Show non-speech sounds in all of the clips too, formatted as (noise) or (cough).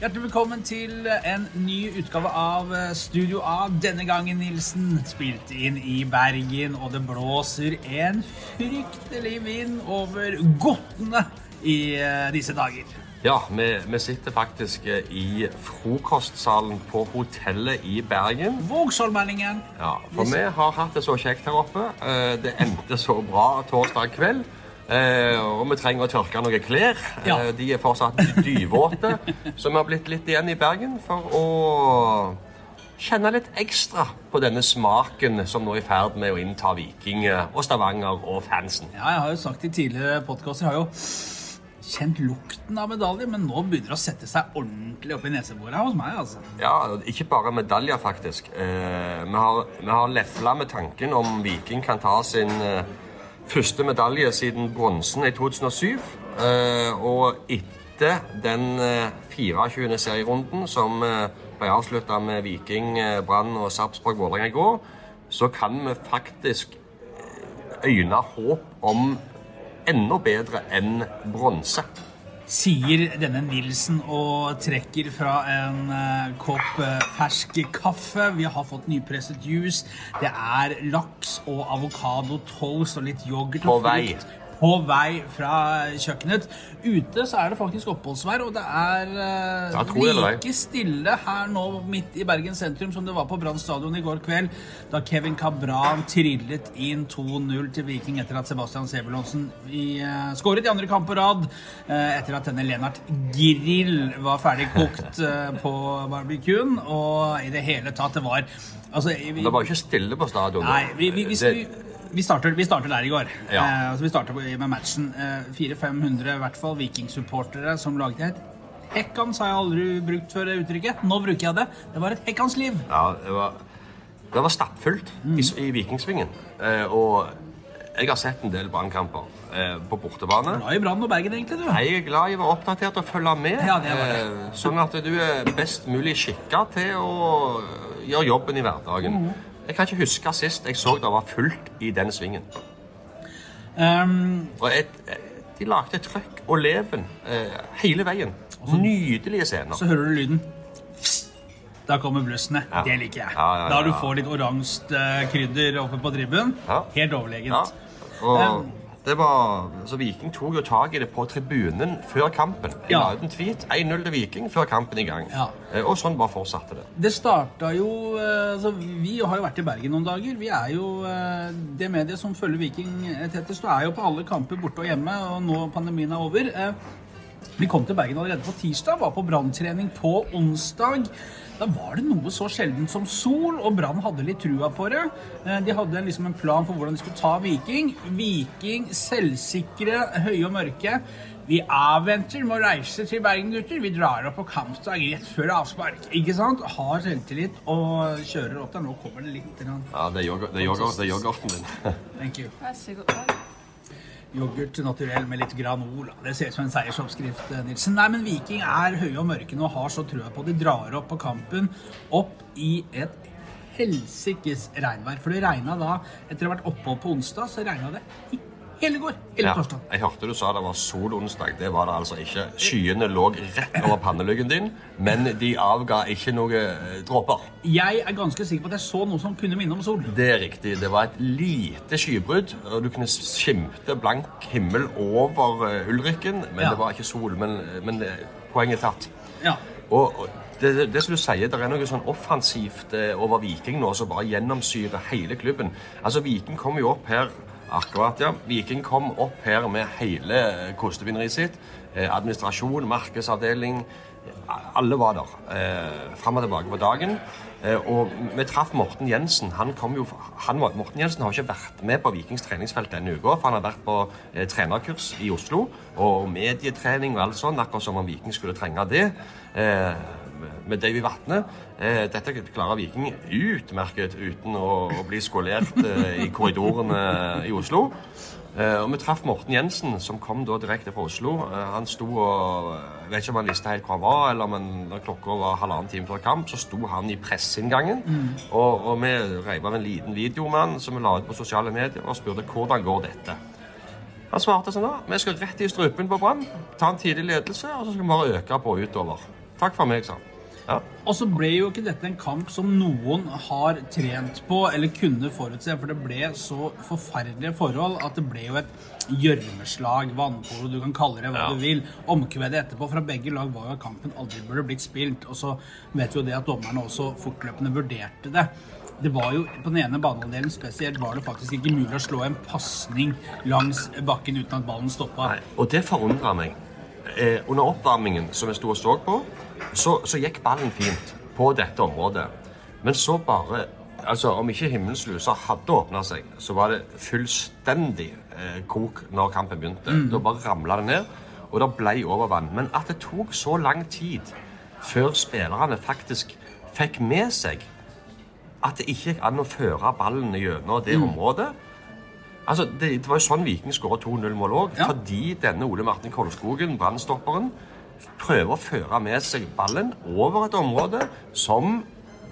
Hjertelig velkommen til en ny utgave av Studio A. Denne gangen, Nilsen, spilt inn i Bergen, og det blåser en fryktelig vind over gottene i eh, disse dager. Ja, vi, vi sitter faktisk eh, i frokostsalen på hotellet i Bergen. Vågsholmeldingen. Ja, For vi har hatt det så kjekt her oppe. Eh, Det endte så bra torsdag kveld. Eh, Og vi trenger å tørke noen klær. Ja. Eh, De er fortsatt dyvåte. (laughs) Så vi har blitt litt igjen i Bergen for å kjenne litt ekstra på denne smaken som nå er i ferd med å innta Viking og Stavanger og fansen. Ja, jeg har jo sagt i tidligere podkaster, har jo kjent lukten av medalje, men nå begynner det å sette seg ordentlig opp i neseboret hos meg, altså. Ja, ikke bare medaljer, faktisk. Eh, vi har, vi har lefla med tanken om Viking kan ta sin eh, første medalje siden bronsen i 2007. Eh, og etter den eh, 24. serierunden som eh, ble avslutta med Viking, eh, Brann og Sarpsborg Vålerenga i går, så kan vi faktisk eh, øyne håp om enda bedre enn bronse. Sier denne Nilsen og trekker fra en eh, kopp eh, fersk kaffe. Vi har fått nypresset juice. Det er laks og avokado, toast og litt yoghurt. På vei. frukt På vei fra kjøkkenet. Ute så er det faktisk oppholdsvær, og det er eh, like stille her nå midt i Bergen sentrum som det var på Brann stadion i går kveld, da Kevin Cabran trillet inn 2-0 til Viking etter at Sebastian Sebulonsen i, eh, skåret i andre kamp på rad, eh, etter at denne Lennart Grill var ferdig kokt (laughs) eh, på barbecuen, og i det hele tatt det var altså, vi, Det var jo ikke stille på stadion. Nei, vi, vi, hvis Det- vi, vi, starter, vi starter der i går. Ja. Eh, altså vi starter med matchen. Eh, 400-500 i hvert fall Viking-supportere som laget et Hekkans har jeg aldri brukt før det uttrykket. Nå bruker jeg det. Det var et Hekkans-liv. Ja, det var, det var stappfullt i, i Vikingsvingen. Eh, og jeg har sett en del brannkamper eh, på bortebane. Glad i Brann og Bergen, egentlig, du. Jeg er glad i å være oppdatert og følge med, Ja, det var det. eh, sånn at du er best mulig skikka til å gjøre jobben i hverdagen. Mhm. Jeg kan ikke huske sist jeg så det var fullt i den svingen. Um, Og et, de lagde trøkk og leven eh, hele veien. Så, Nydelige scener. så hører du lyden. Da kommer blussene. Ja. Det liker jeg. Ja, ja, Da du får litt oransje krydder oppe på dribben. Helt overlegent. Og Um, det var, så Viking tok jo tak i det på tribunen før kampen. Ja. la ut en tweet 1-0 til Viking før kampen i gang. Ja. Eh, Og sånn bare fortsatte det. Det starta jo eh, altså, Vi har jo vært i Bergen noen dager. Vi er jo eh, Det mediet som følger Viking tettest, og er jo på alle kamper borte og hjemme, og nå pandemien er over. Vi kom til Bergen allerede på tirsdag, var på branntrening på onsdag. Da var det noe så sjeldent som sol, og Brann hadde litt trua på det. Eh, De hadde liksom en plan for hvordan de skulle ta Viking. Viking, selvsikre, høye og mørke. Vi avventer med å reise til Bergen, gutter. Vi drar opp på kampdag rett før avspark. Ikke sant? Har selvtillit og kjører opp der. Nå kommer det litt. Ja, Det er yoghurten din. Thank you. Yoghurt naturell med litt granola. Det ser ut som en seiersoppskrift, eh, Nilsen. Nei, men Viking er høye og mørke nå har så trua på. De drar opp på kampen opp i et helsikes regnvær. For det regna da, etter å ha vært opphold på onsdag, så regna det i hele går. Hele Ja, torsdag. jeg hørte du sa det var sol onsdag. Det var det altså ikke. Skyene lå rett over panneluggen din, men de avga ikke noen eh, dråper. Jeg er ganske sikker på at jeg så noe som kunne minne om sol. Det er riktig. Det var et lite skybrudd, og du kunne skimte blank himmel over eh, Ulrikken, men Ja. det var ikke sol. Men, men eh, poenget er tatt. Ja. Og og det, det, det som du sier, det er noe sånn offensivt over Viking nå som bare gjennomsyrer hele klubben. Altså, Viking kom jo opp her Akkurat, ja. Viking kom opp her med hele kostevinneriet sitt. Eh, administrasjon, markedsavdeling. Alle var der. Eh, Fram og tilbake på dagen. Eh, og vi traff Morten Jensen. Han kom jo, han, Morten Jensen har ikke vært med på Vikings treningsfelt denne uka, for han har vært på eh, trenerkurs i Oslo. Og medietrening og alt sånt, akkurat som om Viking skulle trenge det. Med Davy Vatne. Eh, dette klarer Viking utmerket uten å, å bli skolert eh, i korridorene i Oslo. Eh, og vi traff Morten Jensen, som kom da direkte fra Oslo. Han sto og Jeg vet ikke om han visste helt hvor han var, eller men når klokka var halvannen time før kamp, så sto han i presseinngangen. Og, og vi reiv av en liten video med han som vi la ut på sosiale medier, og spurte hvordan går dette. Han svarte sånn da, vi skal rett i strupen på Brann, ta en tidlig ledelse, og så skal vi bare øke på utover. Takk for meg, sa han. Ja. Og så ble jo ikke dette en kamp som noen har trent på eller kunne forutse, for det ble så forferdelige forhold at det ble jo et gjørmeslag, vannpolo, du kan kalle det hva Ja. du vil. Omkvedet etterpå fra begge lag var jo at kampen aldri burde blitt spilt. Og så vet vi jo det at dommerne også fortløpende vurderte det. Det var jo, På den ene banehalvdelen spesielt var det faktisk ikke mulig å slå en pasning langs bakken uten at ballen stoppa. Nei, og det forundra meg. Eh, under oppvarmingen som jeg sto og så på, så, så gikk ballen fint på dette området. Men så bare altså Om ikke himmelslusa hadde åpna seg, så var det fullstendig eh, kok når kampen begynte. Da bare ramla det ned, og det ble overvann. Men at det tok så lang tid før spillerne faktisk fikk med seg at det ikke gikk an å føre ballen gjennom det området Altså, det, det var jo sånn Viking skåra 2-0-mål òg. Ja. Fordi denne Ole Martin Kolskogen, brannstopperen, prøver å føre med seg ballen over et område som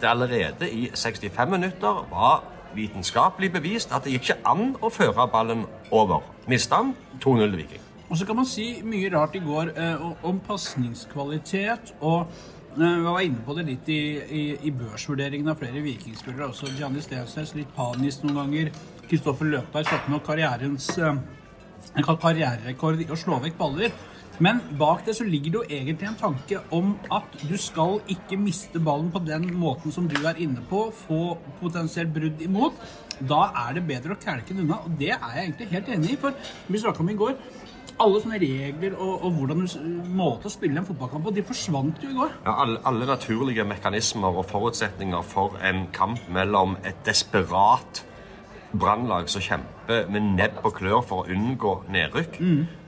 det allerede i 65 minutter var vitenskapelig bevist at det gikk ikke an å føre ballen over. Mista han 2-0 til Viking. Og så kan man si mye rart i går eh, om- pasningskvalitet. Og eh, vi var inne på det litt i, i, i børsvurderingen av flere vikingspillere også. Gianni Stensnes litt panisk noen ganger. Kristoffer Løkberg satte nok karrierens eh, karriererekord i å slå vekk baller. Men bak det så ligger det jo egentlig en tanke om at du skal ikke miste ballen på den måten som du er inne på, få potensielt brudd imot. Da er det bedre å kelke den unna, og det er jeg egentlig helt enig i. For vi snakka om i går alle sånne regler og, og hvordan du s- måte å spille en fotballkamp på, de forsvant jo i går. Ja, alle, alle naturlige mekanismer og forutsetninger for en kamp mellom et desperat brannlag som kjemper med nebb og klør for å unngå nedrykk,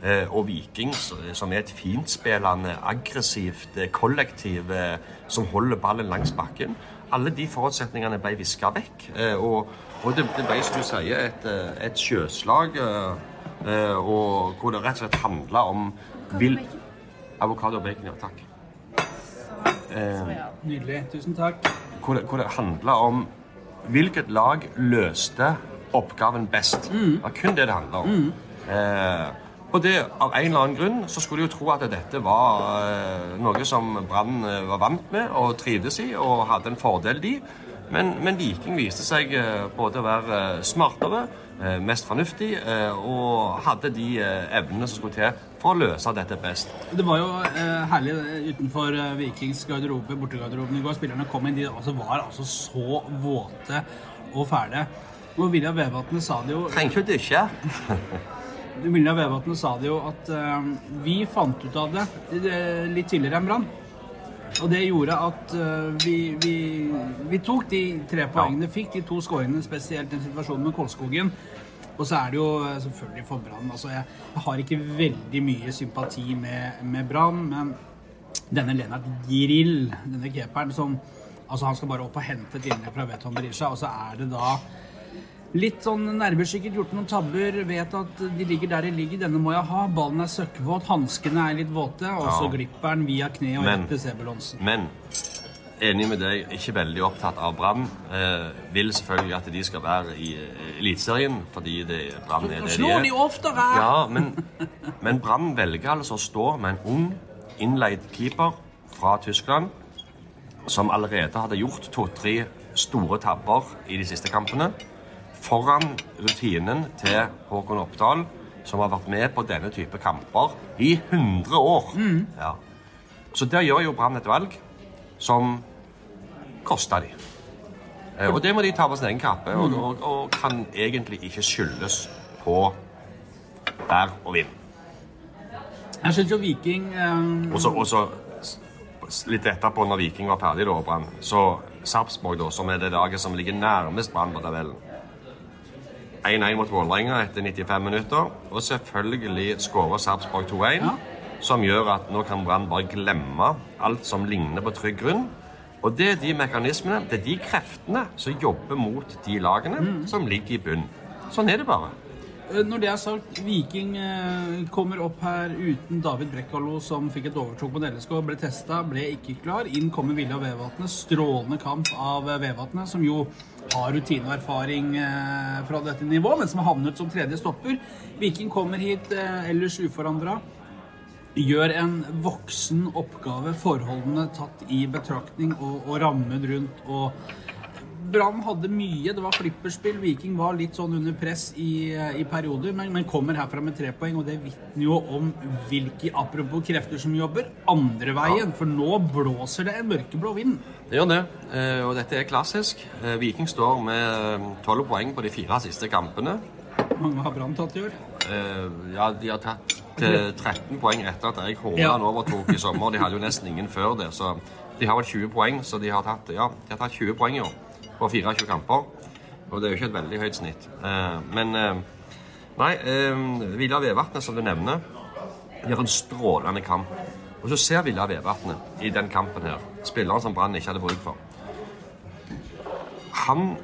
eh, og Viking, som er et fintspillende, aggressivt eh, kollektiv eh, som holder ballen langs bakken. Alle de forutsetningene ble viska vekk. Eh, og, og det, det ble, som du sier, et, et sjøslag. Og hvor det rett og slett handla om vil... Avokado og bacon, ja takk. Nydelig. Tusen takk. hvor det, hvor det handla om hvilket lag løste oppgaven best. Det var kun det det handler om. Eh, og det, av en eller annen grunn så skulle de jo tro at dette var eh, noe som Brann eh, var vant med og trivdes i og hadde en fordel i. Men, men Viking viste seg eh, både å være eh, smartere, mest fornuftig og hadde de evnene som skulle til for å løse dette best. Det var jo eh, herlig utenfor Vikings garderobe, bortegarderoben i går. Spillerne kom inn, de altså, var altså så våte og fæle. Og Vilja Vevatnet sa det jo Trenger ikke å dusje. (laughs) Vilja Vevatnet sa det jo at uh, vi fant ut av det eh, litt tidligere enn Brann. Og det gjorde at uh, vi, vi, vi tok de tre poengene, fikk de to skåringene, spesielt den situasjonen med Kolskogen. Og så er det jo eh, selvfølgelig for Brann. Altså, jeg har ikke veldig mye sympati med, med Brann, men denne Lennart Grill, denne keeperen som Altså, han skal bare opp og hente et innlegg fra Veton Berisha, og så er det da Litt sånn nervesikkert gjort noen tabber. Vet at de ligger der de ligger. Denne må jeg ha. Ballen er søkkvåt. Hanskene er litt våte. Og så Ja. glipper den via kne og Men- rett til Sebulonsen. Men enig med deg, ikke veldig opptatt av Brann. Eh, vil selvfølgelig at de skal være i eh, Eliteserien, fordi det- Brann er det de Slå de er. oftere! Ja, men, men Brann velger altså å stå med en ung, innleid keeper fra Tyskland, som allerede hadde gjort to-tre store tabber i de siste kampene, foran rutinen til Håkon Oppdal, som har vært med på denne type kamper i 100 år. Ja. Så der gjør jo Brann et valg som kosta de. Eh, Og det må de ta på sin egen kappe, og, og, og kan egentlig ikke skyldes på vær og vind. Jeg syns jo Viking um... Og så, litt etterpå, når Viking var ferdig, da, Brann, så Sarpsborg, da, som er det laget som ligger nærmest Brann på tabellen. 1-1 mot Vålerenga etter 95 minutter, og selvfølgelig skårer Sarpsborg 2-1. Ja. Som gjør at nå kan Brann bare glemme alt som ligner på trygg grunn. Og det er de mekanismene, det er de kreftene som jobber mot de lagene som ligger i bunnen. Sånn er det bare. Eh, Når det er sagt, Viking eh, kommer opp her uten David Brekkalo, som fikk et overtok på LSK, ble testa, ble ikke klar. Inn kommer Vilja Vevatnet. Strålende kamp av eh, Vevatnet, som jo har rutine og erfaring fra dette nivået, men som har havnet som tredje stopper. Viking kommer hit ellers uforandra. Gjør en voksen oppgave, forholdene tatt i betraktning og, og rammen rundt. og Brann hadde mye, det var flipperspill. Viking var litt sånn under press i, i perioder, men, men kommer herfra med tre poeng. Og det vitner jo om hvilke apropos krefter som jobber andre veien. For nå blåser det en mørkeblå vind. Det gjør det, eh, og dette er klassisk. Eh, Viking står med tolv poeng på de fire siste kampene. Mange har Brann tatt i år. Eh, Ja, de har tatt eh, 13 poeng etter at Erik Horneland Ja. overtok i sommer. De hadde jo nesten ingen før det, så de har vel 20 poeng. Så de har tatt, ja, de har tatt 20 poeng i år på 24 kamper. Og det er jo ikke et veldig høyt snitt. Eh, Men eh, nei, eh, Vilja Vevatnet, som du nevner, gjør en strålende kamp. Og så ser Villa Vevatnet i den kampen her, spilleren som Brann ikke hadde bruk for. Han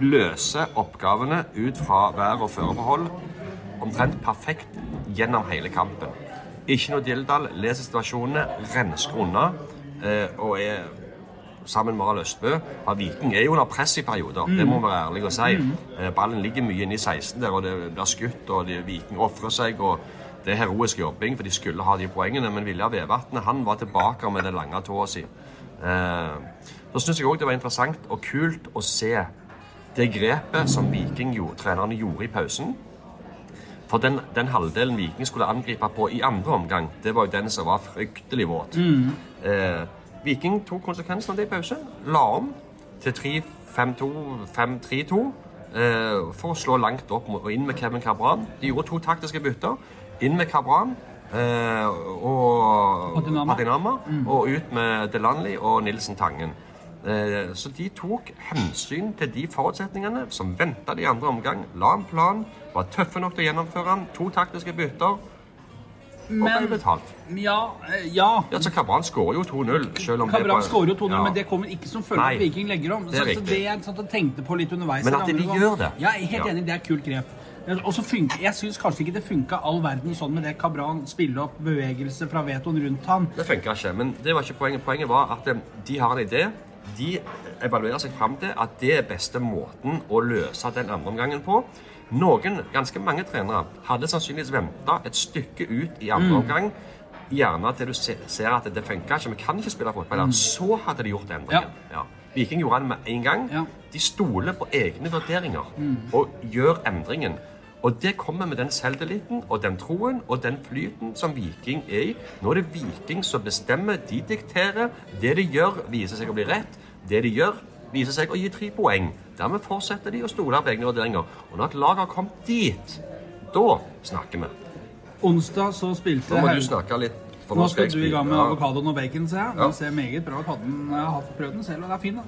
løser oppgavene ut fra vær- og føreforhold omtrent perfekt gjennom hele kampen. Ikke noe dilldall, leser situasjonene, rensker unna og er sammen med Harald Østbø. Ja, Viking er jo under press i perioder, det må vi være ærlige og si. Eh, ballen ligger mye inne i 16 der, og det blir skutt, og de, Viking ofrer seg. og det er heroisk jobbing, for de skulle ha de poengene, men Vilja Vevatnet han var tilbake med den lange tåa si. Eh, så syns jeg òg det var interessant og kult å se det grepet som Viking gjorde, trenerne gjorde i pausen. For den, den halvdelen Viking skulle angripe på i andre omgang, det var jo den som var fryktelig våt. Eh, Viking tok konsekvensen av det i pause. La om til 3-5-2, 5-3-2 eh, for å slå langt opp og inn med Kevin Cabran. De gjorde to taktiske bytter. Inn med Cabran eh, og Padinama, mm. og ut med Delanley og Nilsen Tangen. Eh, Så de tok hensyn til de forutsetningene som venta i andre omgang. La en plan, var tøffe nok til å gjennomføre den. To taktiske bytter, og ble Men betalt. ja, eh, ja. Ja, så Cabran skårer jo 2-0. selv om det Kabran var- skårer jo 2-0, Ja. men det kommer ikke som følge av at Viking legger om. det er så, så det jeg og tenkte på litt underveis Men at de gjør det. Ja, jeg er helt enig, det er et kult grep. Og så funker, Jeg syns kanskje ikke det funka all verden sånn med det Kabran spille opp bevegelse fra vetoen rundt han. Det funka ikke, men det var ikke poenget. Poenget var at eh, de har en idé. De evaluerer seg fram til at det er beste måten å løse den andre omgangen på. Noen, ganske mange trenere, hadde sannsynligvis venta et stykke ut i andre omgang. Gjerne til du ser at det funka ikke, vi kan ikke spille fotball. Så hadde de gjort endringen. Ja. Viking gjorde den med en gang. Ja. De stoler på egne vurderinger og gjør endringen. Og det kommer med den selvtilliten og den troen og den flyten som Viking er i. Nå er det Viking som bestemmer, de dikterer. Det de gjør, viser seg å bli rett. Det de gjør, viser seg å gi tre poeng. Dermed fortsetter de å stole på egne vurderinger. Og når et lag har kommet dit, da snakker vi. Onsdag så spilte Nå må du snakke litt. Nå skal du i gang med avokadoen og bacon, ser jeg. Ja. Ser meget bra ut. Den- Jeg har prøvd den selv, og det er fin. da.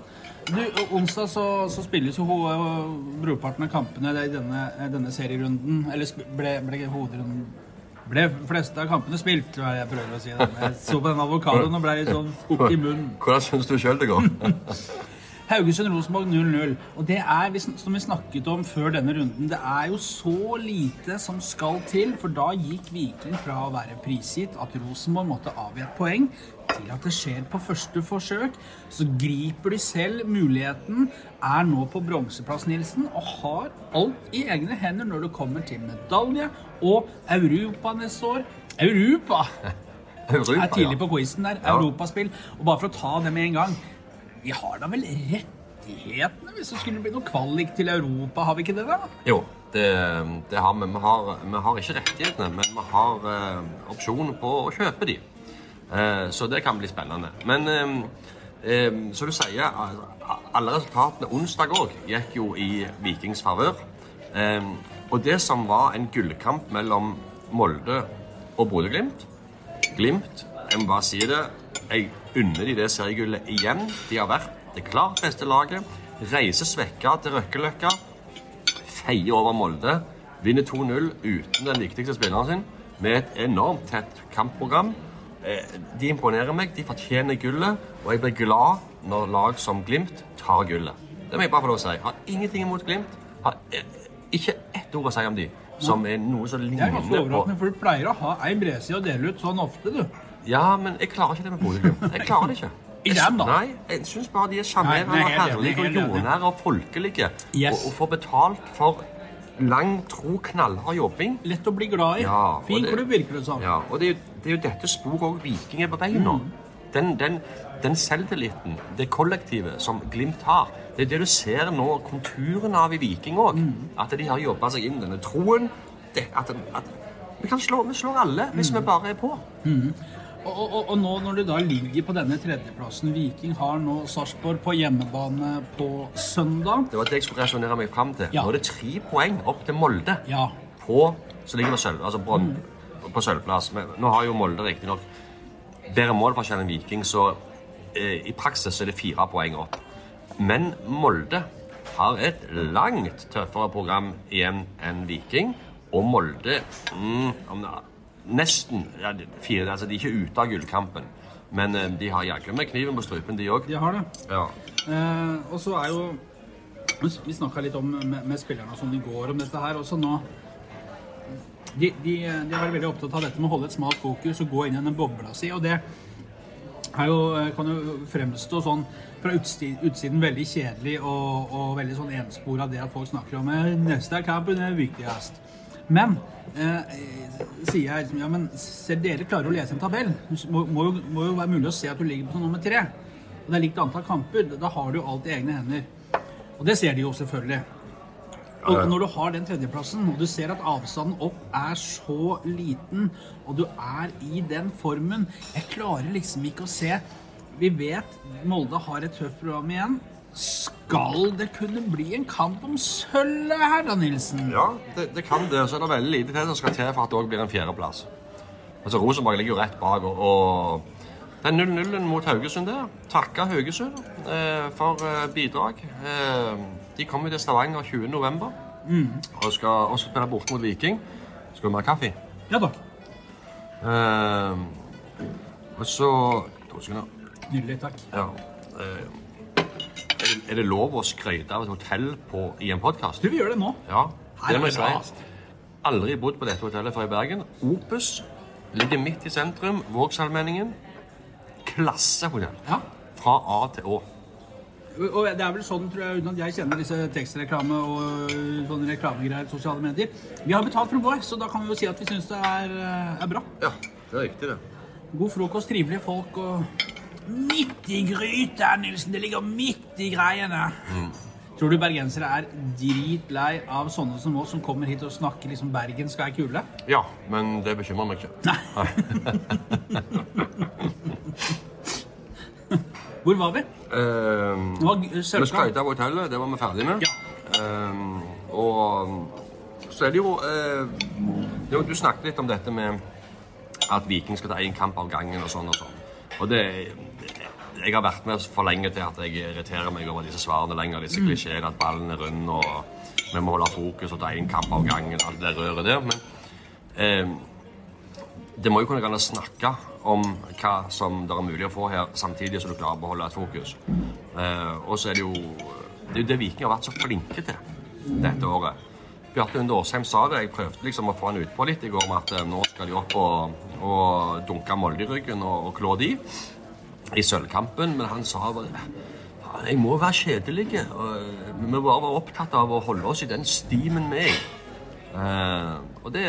Du, onsdag så, så spilles jo øh, brorparten av kampene i denne, denne serierunden. Eller ble, ble hovedrunden Ble fleste av kampene spilt, hva jeg prøver å si. da. Jeg så på den avokadoen og ble litt sånn opp i munnen. (laughs) Hvordan syns du sjøl det går? (laughs) Haugesund-Rosenborg 0-0. Og det er, som vi snakket om før denne runden, det er jo så lite som skal til. For da gikk Viking fra å være prisgitt at Rosenborg måtte avgi et poeng, til at det skjer på første forsøk. Så griper de selv muligheten, er nå på bronseplass, Nilsen, og har alt i egne hender når det kommer til medalje og Europa neste år. Europa! Europa, er tidlig på quizen der. Ja. Europaspill. Og bare for å ta det med en gang Vi har da vel rettighetene hvis det skulle bli noe kvalik til Europa, har vi ikke det, da? Jo, det, det har vi. Vi har, vi har ikke rettighetene, men vi har eh, opsjon på å kjøpe de. Eh, så det kan bli spennende. Men eh, eh, som du sier, alle resultatene onsdag òg gikk jo i Vikings favør. Eh, og det som var en gullkamp mellom Molde og Bodø-Glimt Glimt, jeg må bare si det, jeg unner de det seriegullet igjen. De har vært det klart beste laget. Reiser svekka til Røkkeløkka feier over Molde, vinner 2-0 uten den viktigste spilleren sin, med et enormt tett kampprogram. Eh, De imponerer meg, de fortjener gullet, og jeg blir glad når lag som Glimt tar gullet. Det må jeg bare få lov å si. Har ingenting imot Glimt. Har eh, ikke ett ord å si om de som er noe som Det er ligner ganske overraskende, for du pleier å ha ei bredside å dele ut sånn ofte, du. Ja, men jeg klarer ikke det med Bodø-Glimt. Jeg klarer det ikke. (laughs) I den, da? Nei, jeg syns bare de er sjarmerende og herlige og jordnære og folkelige. Yes. Og, og får betalt for lang, tro, knallhard jobbing. Lett å bli glad i. Ja, fin klubb, virker det som. Ja, og det er, jo, det er jo dette sporet òg Viking er på vei nå. Den, den, den selvtilliten, det kollektivet som Glimt har, det er det du ser nå konturene av i Viking òg. At de har jobba seg inn denne troen. Det, at, at vi kan slå, vi slår alle hvis vi bare er på. Og, og, og nå når du da ligger på denne tredjeplassen Viking har nå Sarpsborg på hjemmebane på søndag. Det var det jeg skulle resonnere meg fram til. Ja. Nå er det tre poeng opp til Molde. Ja. På, så ligger vi sølv, altså på, på sølvplass. Men nå har jo Molde riktignok bedre målforskjell enn Viking, så eh, i praksis er det fire poeng opp. Men Molde har et langt tøffere program igjen enn Viking. Og Molde mm, om det, Nesten ja, fire, altså De er ikke ute av gullkampen, men eh, de har jaggu med kniven på strupen, de òg. De har det. Ja. Eh, og så er jo Vi snakka litt om med, med spillerne sånn i går om dette her. Også nå de, de, de har vært veldig opptatt av dette med å holde et smalt fokus og gå inn i den bobla si. Og det er jo, kan jo fremstå sånn fra utsiden, utsiden veldig kjedelig og, og veldig sånn enspora det at folk snakker om neste neste kampen er viktigst. Men eh, sier jeg liksom, ja, men selv dere klarer å lese en tabell. Det må, må, må jo være mulig å se at du ligger på nummer tre. Og det er likt antall kamper. Da har du jo alt i egne hender. Og det ser de jo selvfølgelig. Og når du har den tredjeplassen, og du ser at avstanden opp er så liten, og du er i den formen Jeg klarer liksom ikke å se Vi vet Molde har et tøft program igjen. Skal det kunne bli en kamp om sølvet her, da, Nilsen? Ja, det, det kan det. Så er det veldig lite til som skal til for at det òg blir en fjerdeplass. Altså, Rosenborg ligger jo rett bak. og, og den 0-0-en mot Haugesund der Takke Haugesund eh, for eh, bidrag. Eh, de kommer til Stavanger 20.11. og skal også spille borte mot Viking. Skal vi ha kaffe? Ja da. Eh, og så To sekunder. Nydelig. Takk. Ja. Er, det, lov å skryte av et hotell på, i en podkast? Du, vi gjør det nå. Ja, det må jeg si. Aldri bodd på dette hotellet før i Bergen. Opus ligger midt i sentrum. Vågsallmenningen. Klassehotell. Ja. Fra A til Å. Og det er vel sånn, tror jeg, uten at jeg kjenner disse tekstreklame og sånne reklamegreier sosiale medier. Vi har betalt for å gå her, så da kan vi jo si at vi syns det er, eh, er bra. Ja, det er riktig, det. God frokost, trivelige folk og Midt i gryta, Nilsen! Det ligger midt i greiene. Tror du bergensere er dritlei av sånne som oss, som kommer hit og snakker liksom 'Bergen skal er kule? Ja, men det bekymrer meg ikke. Nei. (laughs) Hvor var vi? Um, Det var vi skøyta på hotellet, det var vi ferdig med. Ja. Um, og så er det jo jo- Du snakket litt om dette med at Viking skal ta én kamp av gangen og sånn og sånn. Og det Jeg har vært med for lenge til at jeg irriterer meg over disse svarene lenger. Disse klisjeene at ballen er rund og vi må holde fokus og ta én kamp av gangen. Alt det røret der. Men eh, det må jo kunne gå an å snakke om hva som det er mulig å få her, samtidig som du klarer å beholde et fokus. Eh, og så er det jo det er jo det Viking har vært så flinke til dette året. Bjarte Lunde Åsheim sa det. Jeg prøvde liksom å få han utpå litt i går med at eh, nå skal de opp og, og dunke Molde i ryggen og, og klå de i sølvkampen, men han sa vel jeg må være kjedelig. Vi må bare være opptatt av å holde oss i den stimen vi er i. Eh, og det,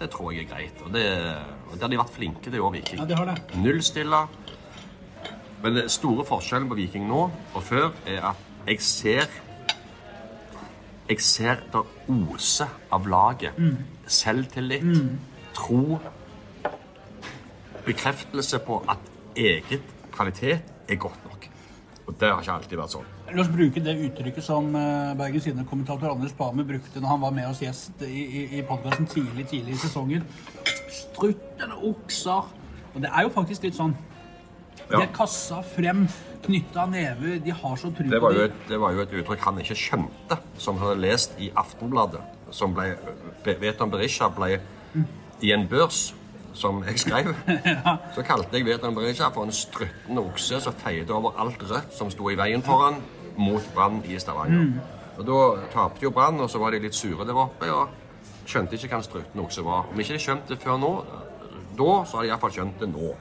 det tror jeg er greit. Og det, og det har de vært flinke til i år, Viking. Ja, det har det. Nullstille. Men den store forskjellen på Viking nå og før er at jeg ser Jeg ser det oser av laget. Selvtillit, tro, bekreftelse på at eget kvalitet er godt nok. Og det har ikke alltid vært sånn. La oss bruke det uttrykket som eh, Bergens Tidende-kommentator Anders Pame brukte når han var med oss gjest i, i, i podkasten tidlig tidlig i sesongen. Struttende okser. Og det er jo faktisk litt sånn. De er kassa frem, knytta never, de har så Det på det. et, det var jo et uttrykk han ikke skjønte, som han hadde lest i Aftenbladet. Som ble Veton Berisha ble i en børs som jeg skrev. (laughs) Så kalte jeg Vedran Berisha for en struttende okse som feide over alt rødt som sto i veien for han mot Brann i Stavanger. Og Da tapte jo Brann, og så var de litt sure der oppe. og skjønte ikke hva en struttende okse var. Om ikke de skjønte det før nå, da, så har de iallfall skjønt det nå.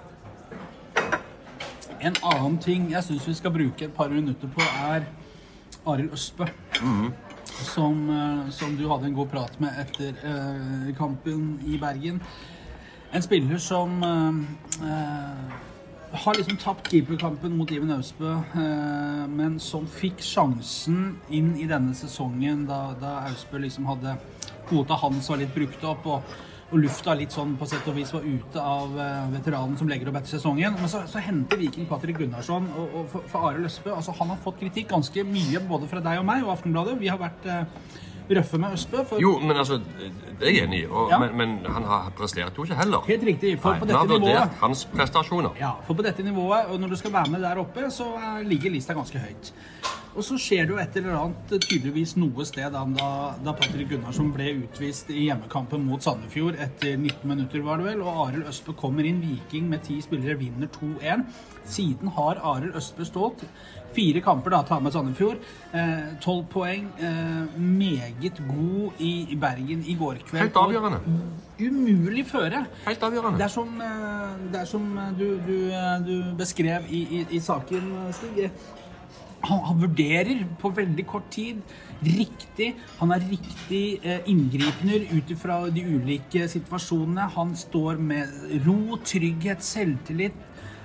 En annen ting jeg syns vi skal bruke et par minutter på, er Arild Østbø. Som, eh, som du hadde en god prat med etter uh, kampen i Bergen. En spiller som eh, eh, har liksom tapt keeperkampen mot Iven Austbø, eh, men som fikk sjansen inn i denne sesongen da, da Austbø liksom hadde Kvota hans var litt brukt opp, og, og lufta litt sånn på sett og vis var ute av eh, veteranen som legger opp etter sesongen. Men så, så henter Viking Patrick Gunnarsson og, og for, for Are Løsbø. Altså, han har fått kritikk ganske mye både fra deg og meg og Aftenbladet. Vi har vært eh, røffe med Østbø. Jo, men altså, det er jeg enig i, og, Ja. men, men han har prestert jo ikke heller. Helt riktig. For Nei, på vi har vurdert nivået hans prestasjoner. Ja, for på dette nivået, og når du skal være med der oppe, så eh, ligger lista ganske høyt. Og så skjer det jo et eller annet eh, tydeligvis noe sted da, da, Patrick Gunnarsson ble utvist i hjemmekampen mot Sandefjord etter 19 minutter, var det vel, og Arild Østbø kommer inn. Viking med ti spillere vinner 2-1. Siden har Arild Østbø stått. Fire kamper da, ta med Sandefjord. Tolv poeng. Eh, meget god i, Bergen i går kveld. Helt avgjørende. Umulig føre. Helt avgjørende. Det er som, eh, det er som eh, du, du, eh, du beskrev i, i, i saken, eh, Stig. Han, han vurderer på veldig kort tid riktig. Han er riktig eh, inngripener ut ifra de ulike situasjonene. Han står med ro, trygghet, selvtillit.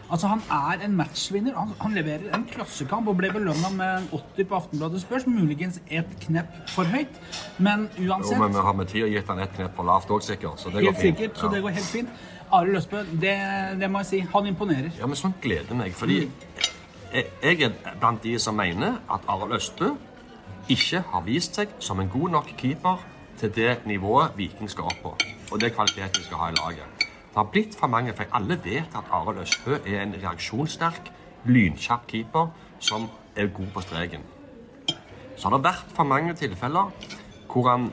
Altså Han er en matchvinner. Han, han leverer en klassekamp og ble belønna med en 80 på Aftenbladet Spørs. Muligens et knepp for høyt, men uansett Jo, men vi har med tid gitt han ett knepp for lavt òg, sikkert. Så det går Helt fint. sikkert, så Ja. det går helt fint. Arild Østbø, det, det må jeg si. Han imponerer. Ja, men sånt gleder meg, fordi jeg, er blant de som mener at Arild Østbø ikke har vist seg som en god nok keeper til det nivået Viking skal opp på, og det kvaliteten vi skal ha i laget. Det har blitt for mange, for alle vet at Arild Østbø er en reaksjonssterk, lynkjapp keeper som er god på streken. Så har det vært for mange tilfeller hvor han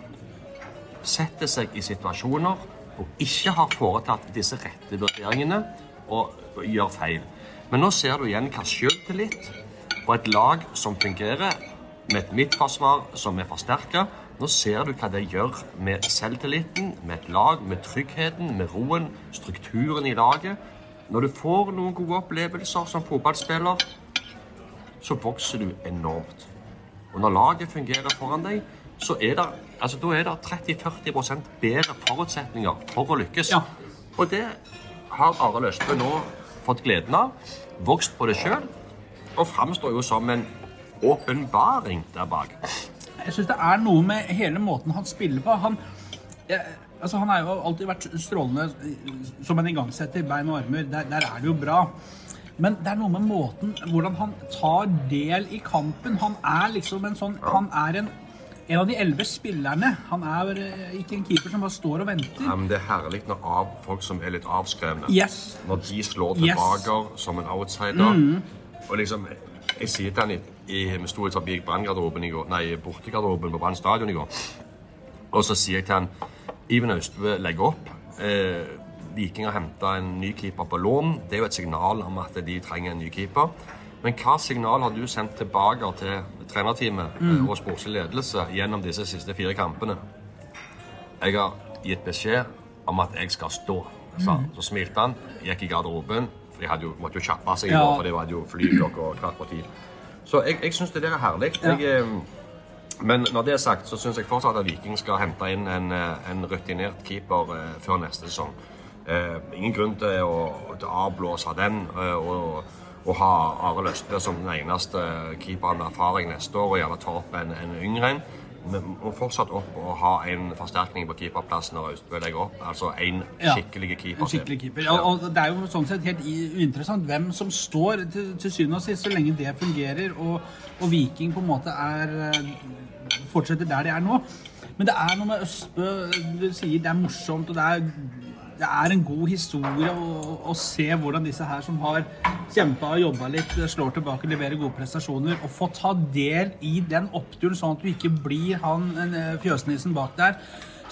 setter seg i situasjoner og ikke har foretatt disse rette vurderingene og gjør feil. Men nå ser du igjen hva selvtillit på et lag som fungerer, med et midtforsvar som er forsterka. Nå ser du hva det gjør med selvtilliten, med et lag, med tryggheten, med roen, strukturen i laget. Når du får noen gode opplevelser som fotballspiller, så vokser du enormt. Og når laget fungerer foran deg, så er det, altså, da er det 30-40 bedre forutsetninger for å lykkes. Ja. Og det har Arild Østbø nå fått gleden av, vokst på det sjøl, og framstår jo som en åpenbaring der bak. Jeg syns det er noe med hele måten han spiller på. Han, jeg, altså han har jo alltid vært strålende eh, som en igangsetter, bein og armer. Der, der er det jo bra. Men det er noe med måten hvordan han tar del i kampen. Han er liksom en sånn Han er en, en av de elleve spillerne. Han er eh, ikke en keeper som bare står og venter. Ja, men det er herlig når av, folk som er litt avskrevne, Yes. når de slår Yes. tilbake som en outsider. Og liksom, jeg sier til han i, i, Vi sto forbi branngarderoben i går, nei, bortegarderoben på Brann stadion i går. Og så sier jeg til han Iven Austbø legger opp. Eh, Viking har henta en ny keeper på lån. Det er jo et signal om at de trenger en ny keeper. Men hva signal har du sendt tilbake til trenerteamet mm. og sportslig ledelse gjennom disse siste fire kampene? Jeg har gitt beskjed om at jeg skal stå. sa mm. Så smilte han, gikk i garderoben. For de hadde jo, måtte jo kjappe seg, Ja. går, for det var jo fly og kvart på ti. Så jeg, jeg syns det der er herlig. Ja. Jeg, eh, men når det er sagt, så syns jeg fortsatt at Viking skal hente inn en, eh, en rutinert keeper eh, før neste sesong. Eh, ingen grunn til å, til avblåse den eh, og, og ha Are Østbø som den eneste keeperen med erfaring neste år, og gjerne ta opp en, en yngre en. Vi må fortsatt opp og ha en forsterkning på keeperplassen når Østbø legger opp. Altså en Ja. skikkelig keeper. En skikkelig keeper. Ja, og det er jo sånn sett helt uinteressant hvem som står til, til syvende og sist, så lenge det fungerer og, og Viking på en måte er fortsetter der de er nå. Men det er noe med Østbø Du sier det er morsomt, og det er, det er en god historie å, å se hvordan disse her som har kjempa og jobba litt, slår tilbake, leverer gode prestasjoner. Og få ta del i den oppturen, sånn at du ikke blir han eh, fjøsnissen bak der.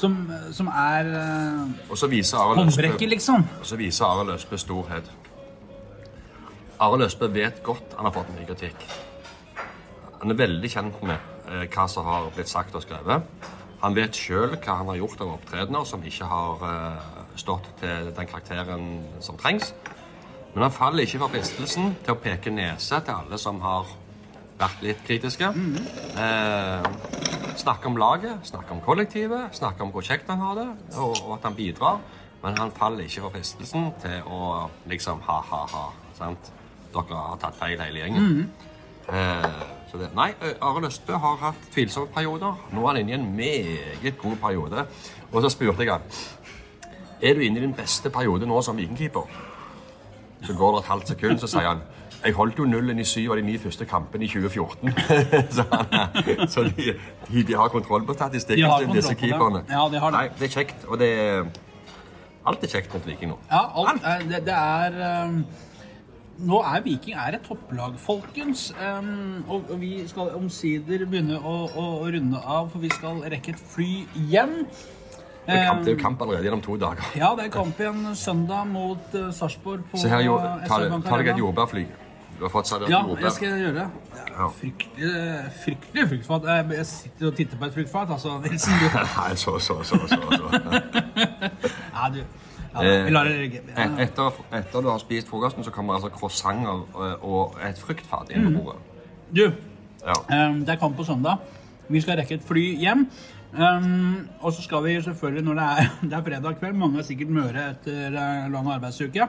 Som, som er eh, håndbrekket, liksom. Og så viser Are Løsbø storhet. Are Løsbø vet godt han har fått mye kritikk. Han er veldig kjent med eh, hva som har blitt sagt og skrevet. Han vet sjøl hva han har gjort av opptredener som ikke har stått til den karakteren som trengs. Men han faller ikke for fristelsen til å peke nese til alle som har vært litt kritiske. Eh, snakke om laget, snakke om kollektivet, snakke om hvor kjekt han har det, og, og at han bidrar. Men han faller ikke for fristelsen til å liksom ha-ha-ha. sant? Dere har tatt feil, hele gjengen. Eh, så det, nei, Arild Østbø har hatt tvilsomme perioder. Nå er han inne i en meget god periode. Og så spurte jeg han er du inne i din beste periode nå som vikingkeeper. Så går det et halvt sekund, så sier han jeg holdt jo nullen i syv av de ni første kampene i 2014. (laughs) så han, så de, de, de har kontroll på De statistikken, har til disse keeperne. Ja, de har det. Nei, det er kjekt, og det er Alt er kjekt mot Viking nå. Ja, alt, alt. det, det er um, Nå er Viking er et topplag, folkens. Um, og, og vi skal omsider begynne å, å runde av, for vi skal rekke et fly hjem. Det er, kamp, det er jo kamp allerede gjennom to dager. ja, det er kamp igjen søndag mot uh, Sarpsborg på Se her, jo, ta, deg- ta deg et jordbærfly. Du har fått servert Ja, jordbær. jeg skal gjøre det. Det er Ja. Fryktelig, fryktelig fruktfat. Jeg jeg sitter og titter på et fruktfat, altså, Nilsen. (laughs) Nei, så, så, så, så, så. (laughs) Ja, du. Ja, det ligge. Ja. Etter, etter du har spist frokosten, så kommer altså croissanter og, et fruktfat inn Mm. på bordet. Du, Ja. Det er kamp på søndag. Vi skal rekke et fly hjem. Um, og så skal vi selvfølgelig, når det er, (laughs) det er fredag kveld Mange er sikkert møre etter uh, lang arbeidsuke.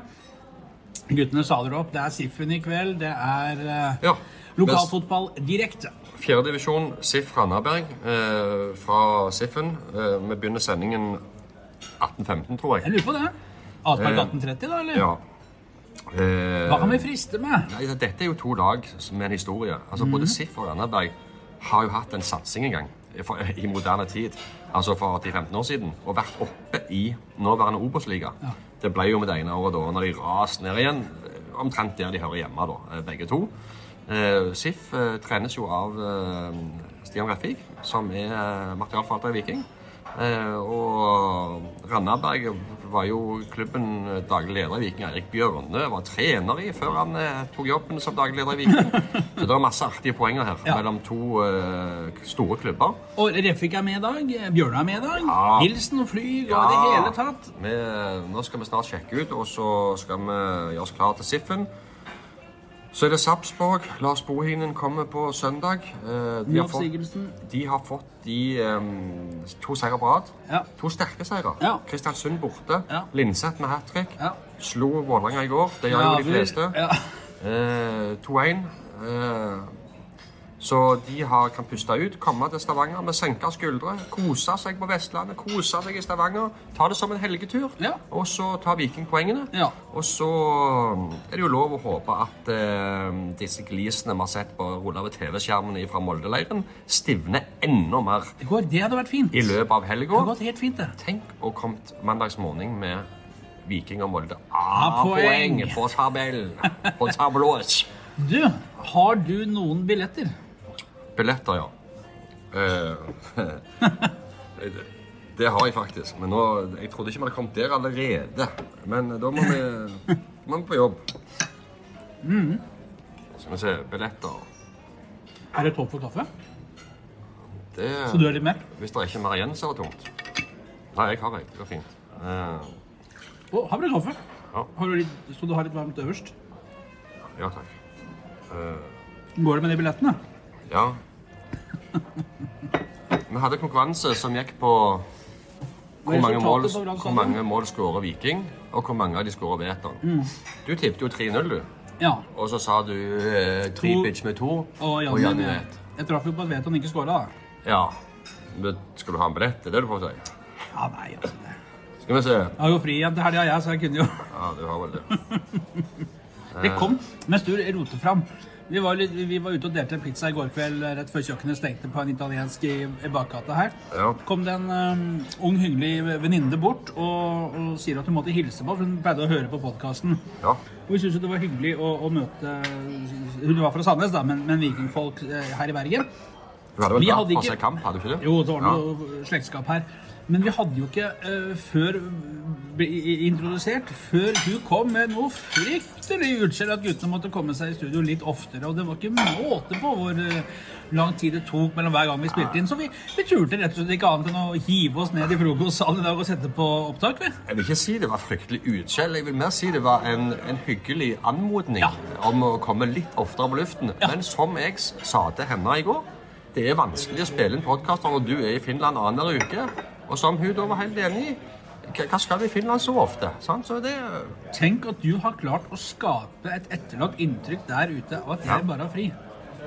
Guttene saler opp. Det er Siffen i kveld. Det er uh, Ja. lokalfotball direkte. Fjerdedivisjon SIF Randaberg uh, fra SIF-en. Eh, vi begynner sendingen 18.15, tror Jeg jeg. lurer på det. Eh, 1830, da, eller? Ja. Eh, Hva kan vi friste med? Nei, Dette er jo to lag med en historie. Altså, mm. Både SIF og Randaberg har jo hatt en satsing en gang i moderne tid. Altså for 10-15 år siden. Og vært oppe i nåværende Obos-liga. Det ble jo med det ene året da når de raste ned igjen. eh, Omtrent der de hører hjemme, da, eh, begge to. Eh, SIF eh, trenes jo av eh, Stian Grefvik, som er eh, materialforvalter i Viking. Eh, og Randaberg var jo klubben eh, daglig leder i Viking. Erik Bjørne var trener i før han eh, tok jobben som daglig leder i Viking. (laughs) Så det er masse artige poenger her Ja. mellom to store klubber. Og Refik er med i dag. Bjørnø er med i dag. Ja. Og fly og ja. det hele tatt. Vi, nå skal vi snart sjekke ut, og så skal vi gjøre oss klar til Siffen. Så er det Sarpsborg. Lars Bohinen kommer på søndag. Eh, de, har fått, de har fått de um, to seire på rad. Ja. To sterke seire. Ja. Kristiansund borte. Ja. Linseth med hat trick. Ja. Slo Vålerenga i går. Det gjør jo de fleste. Ja. Eh, 2-1. Eh, så de har, kan puste ut, komme til Stavanger med senka skuldre, kose seg på Vestlandet, kose seg i Stavanger. Ta det som en helgetur. Ja. Og så tar Viking poengene. Ja. Og så er det jo lov å håpe at eh, disse glisene vi har sett på rulle over TV-skjermene fra Molde-leiren, stivner enda mer Det går, det hadde vært fint. i løpet av helga. Tenk å komme mandagsmorgen med Viking og Molde. A-poeng. A-poeng på tabellen. På tablås. (laughs) Du, har du noen billetter? Billetter, ja. Eh, (laughs) det- det har jeg faktisk. Men nå, jeg trodde ikke vi hadde kommet der allerede. Men da må vi, (laughs) må vi på jobb. Skal vi se Billetter. Er det tomt for kaffe? Det, Så du er litt mer? hvis det er ikke mer igjen, så er det tomt. Nei, jeg har ei. Det går fint. Eh, Å, har det kaffe? Ja. Har du litt, så du har litt varmt øverst? ja takk. Eh, Går det med de billettene? Ja. Vi hadde konkurranse som gikk på hvor mange mål, hvor mange mål skårer Viking, og hvor mange av de skårer Veton. Du tippet jo 3-0, du. Ja. Og så sa du eh, Tripic med to. Og Janne og Jan jeg, traff jo på at Veton ikke skåra. Ja. Men skal du ha en billett? Det er det du får si. Ja, nei, altså. det- Skal vi se. Jeg har jo fri igjen til helga, jeg, så jeg kunne jo Ja, du har vel det. (laughs) Det kom mens du roter fram. Vi var, litt, vi var ute og delte en pizza i går kveld rett før kjøkkenet stengte på en italiensk i, i bakgata her. Ja. kom det en um, ung, hyggelig venninne bort og, og sier at hun måtte hilse på, for hun pleide å høre på podkasten. Ja. Og vi syntes det var hyggelig å, å møte Hun var fra Sandnes, da, men, men vikingfolk eh, her i Bergen. Du hadde vel vært på seg kamp, hadde du ikke det? Jo, det var Ja. noe slektskap her. Men vi hadde jo ikke uh, før ble introdusert, før du kom med noe fryktelig utskjell at guttene måtte komme seg i studio litt oftere. Og det var ikke måte på hvor uh, lang tid det tok mellom hver gang vi spilte inn. Så vi, vi turte rett og slett ikke annet enn å hive oss ned i frokostsalen i dag og sette på opptak. Vi. Jeg vil ikke si det var fryktelig utskjell. Jeg vil mer si det var en, en hyggelig anmodning Ja. om å komme litt oftere på luften. Ja. Men som jeg sa til henne i går, det er vanskelig å spille inn podkaster når du er i Finland annenhver uke. Og som hun da var helt enig i. Hva skal vi i Finland så ofte? Sant? Så det, Tenk at du har klart å skape et etterlatt inntrykk der ute av at jeg Ja. bare har fri.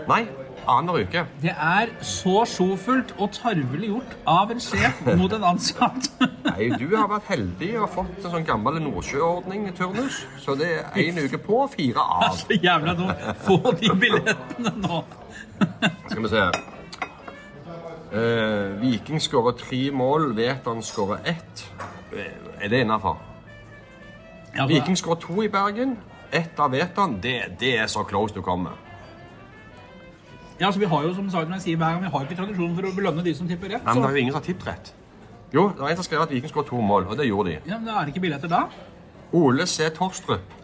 nei, annenhver uke. Det er så sjofullt og tarvelig gjort av en sjef mot en ansatt. (laughs) Nei, du har vært heldig og fått en sånn gammel nordsjøordning turnus. Så det er én uke på fire av. (laughs) Så jævla dumt. Få de billettene nå. Skal vi se. Eh, Viking skåra tre mål, Vetan skåra ett. Eh, Er det innafor? Ja, Viking skåra to i Bergen. Ett av Vetan. Det, det er så close du kommer. Ja, altså Vi har jo som sagt, når jeg sier hver gang, vi har ikke tradisjon for å belønne de som tipper rett. Nei, men det er jo ingen som har tippet rett. Jo, det var en som skrev at Viking skåra to mål, og det gjorde de. ja, men Da er det ikke billetter da. Ole C. Torstrup,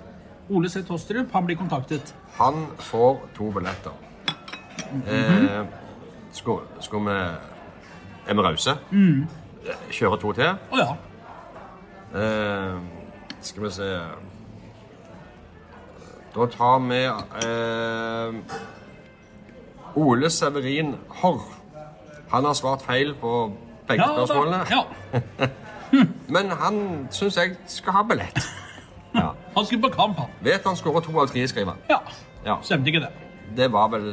Ole C. Torstrup, han blir kontaktet. han får to billetter. Eh, skal, skal vi Er vi rause? Kjøre to til? Å ja. Eh, skal vi se Da tar vi eh, Ole Severin Horr. Han har svart feil på begge Ja, spørsmålene. ja. (laughs) Men han syns jeg skal ha billett. Ja. (laughs) Han skulle på kamp, han. Vet han skårer to av tre, skriver han. Ja. Ja. Stemte ikke det. Det var vel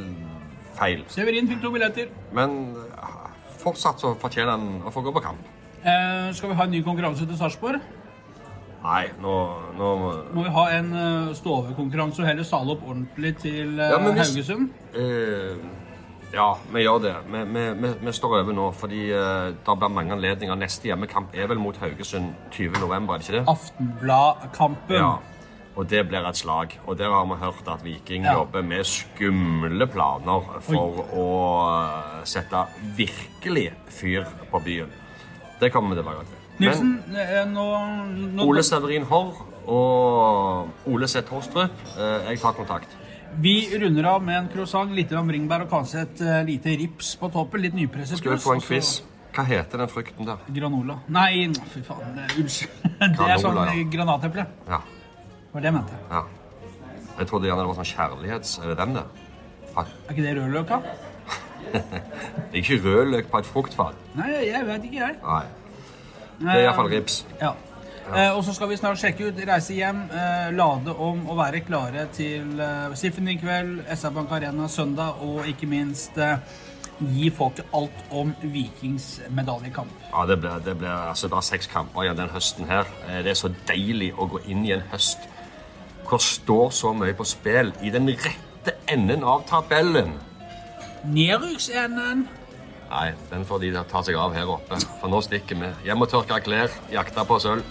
feil. Severin fikk to billetter. Men eh, fortsatt så fortjener han å få gå på kamp. Eh, skal vi ha en ny konkurranse til Sarpsborg? Nei, nå, nå Må vi ha en uh, stå-over-konkurranse og heller sale opp ordentlig til uh, Ja, hvis- Haugesund? Uh, ja, vi gjør det. Vi, vi, vi, vi står over nå fordi det blir mange anledninger. Neste hjemmekamp er vel mot Haugesund 20. november, er det ikke det? Aftenblad-kampen. Ja. Og det blir et slag. Og der har vi hørt at Viking Ja. jobber med skumle planer for å eh, sette virkelig fyr på byen. Det kommer vi tilbake til. Nilsen, Men eh, nå, nå Ole Severin Horr og Ole C. Torstrup, eh, jeg tar kontakt. Vi runder av med en croissant, litt om ringbær og kanskje et lite rips på toppen. Litt nypresset Skal vi få en quiz? Hva heter den frukten der? Granola. Nei, fy faen. det Unnskyld. (laughs) Det er sånn granateple. Ja. Var det jeg mente. ja. Jeg trodde gjerne det var sånn kjærlighets... Er det den det? Fuck. Er ikke det rødløka? (laughs) Det er ikke rødløk på et fruktfat. Nei, jeg vet ikke, jeg. Nei. Det er iallfall rips. Ja. Eh, og så skal vi snart sjekke ut, reise hjem, eh, lade om og være klare til eh, Siffen i kveld, SR Bank Arena søndag, og ikke minst eh, gi folket alt om Vikings medaljekamp. Ja, det blir, det blir altså, bare seks kamper igjen den høsten her. Eh, Det er så deilig å gå inn i en høst hvor står så mye på spill i den rette enden av tabellen. Nedrykksenden! Nei, den får de ta seg av her oppe. For nå stikker vi. Hjem og tørke klær, jakte på sølv.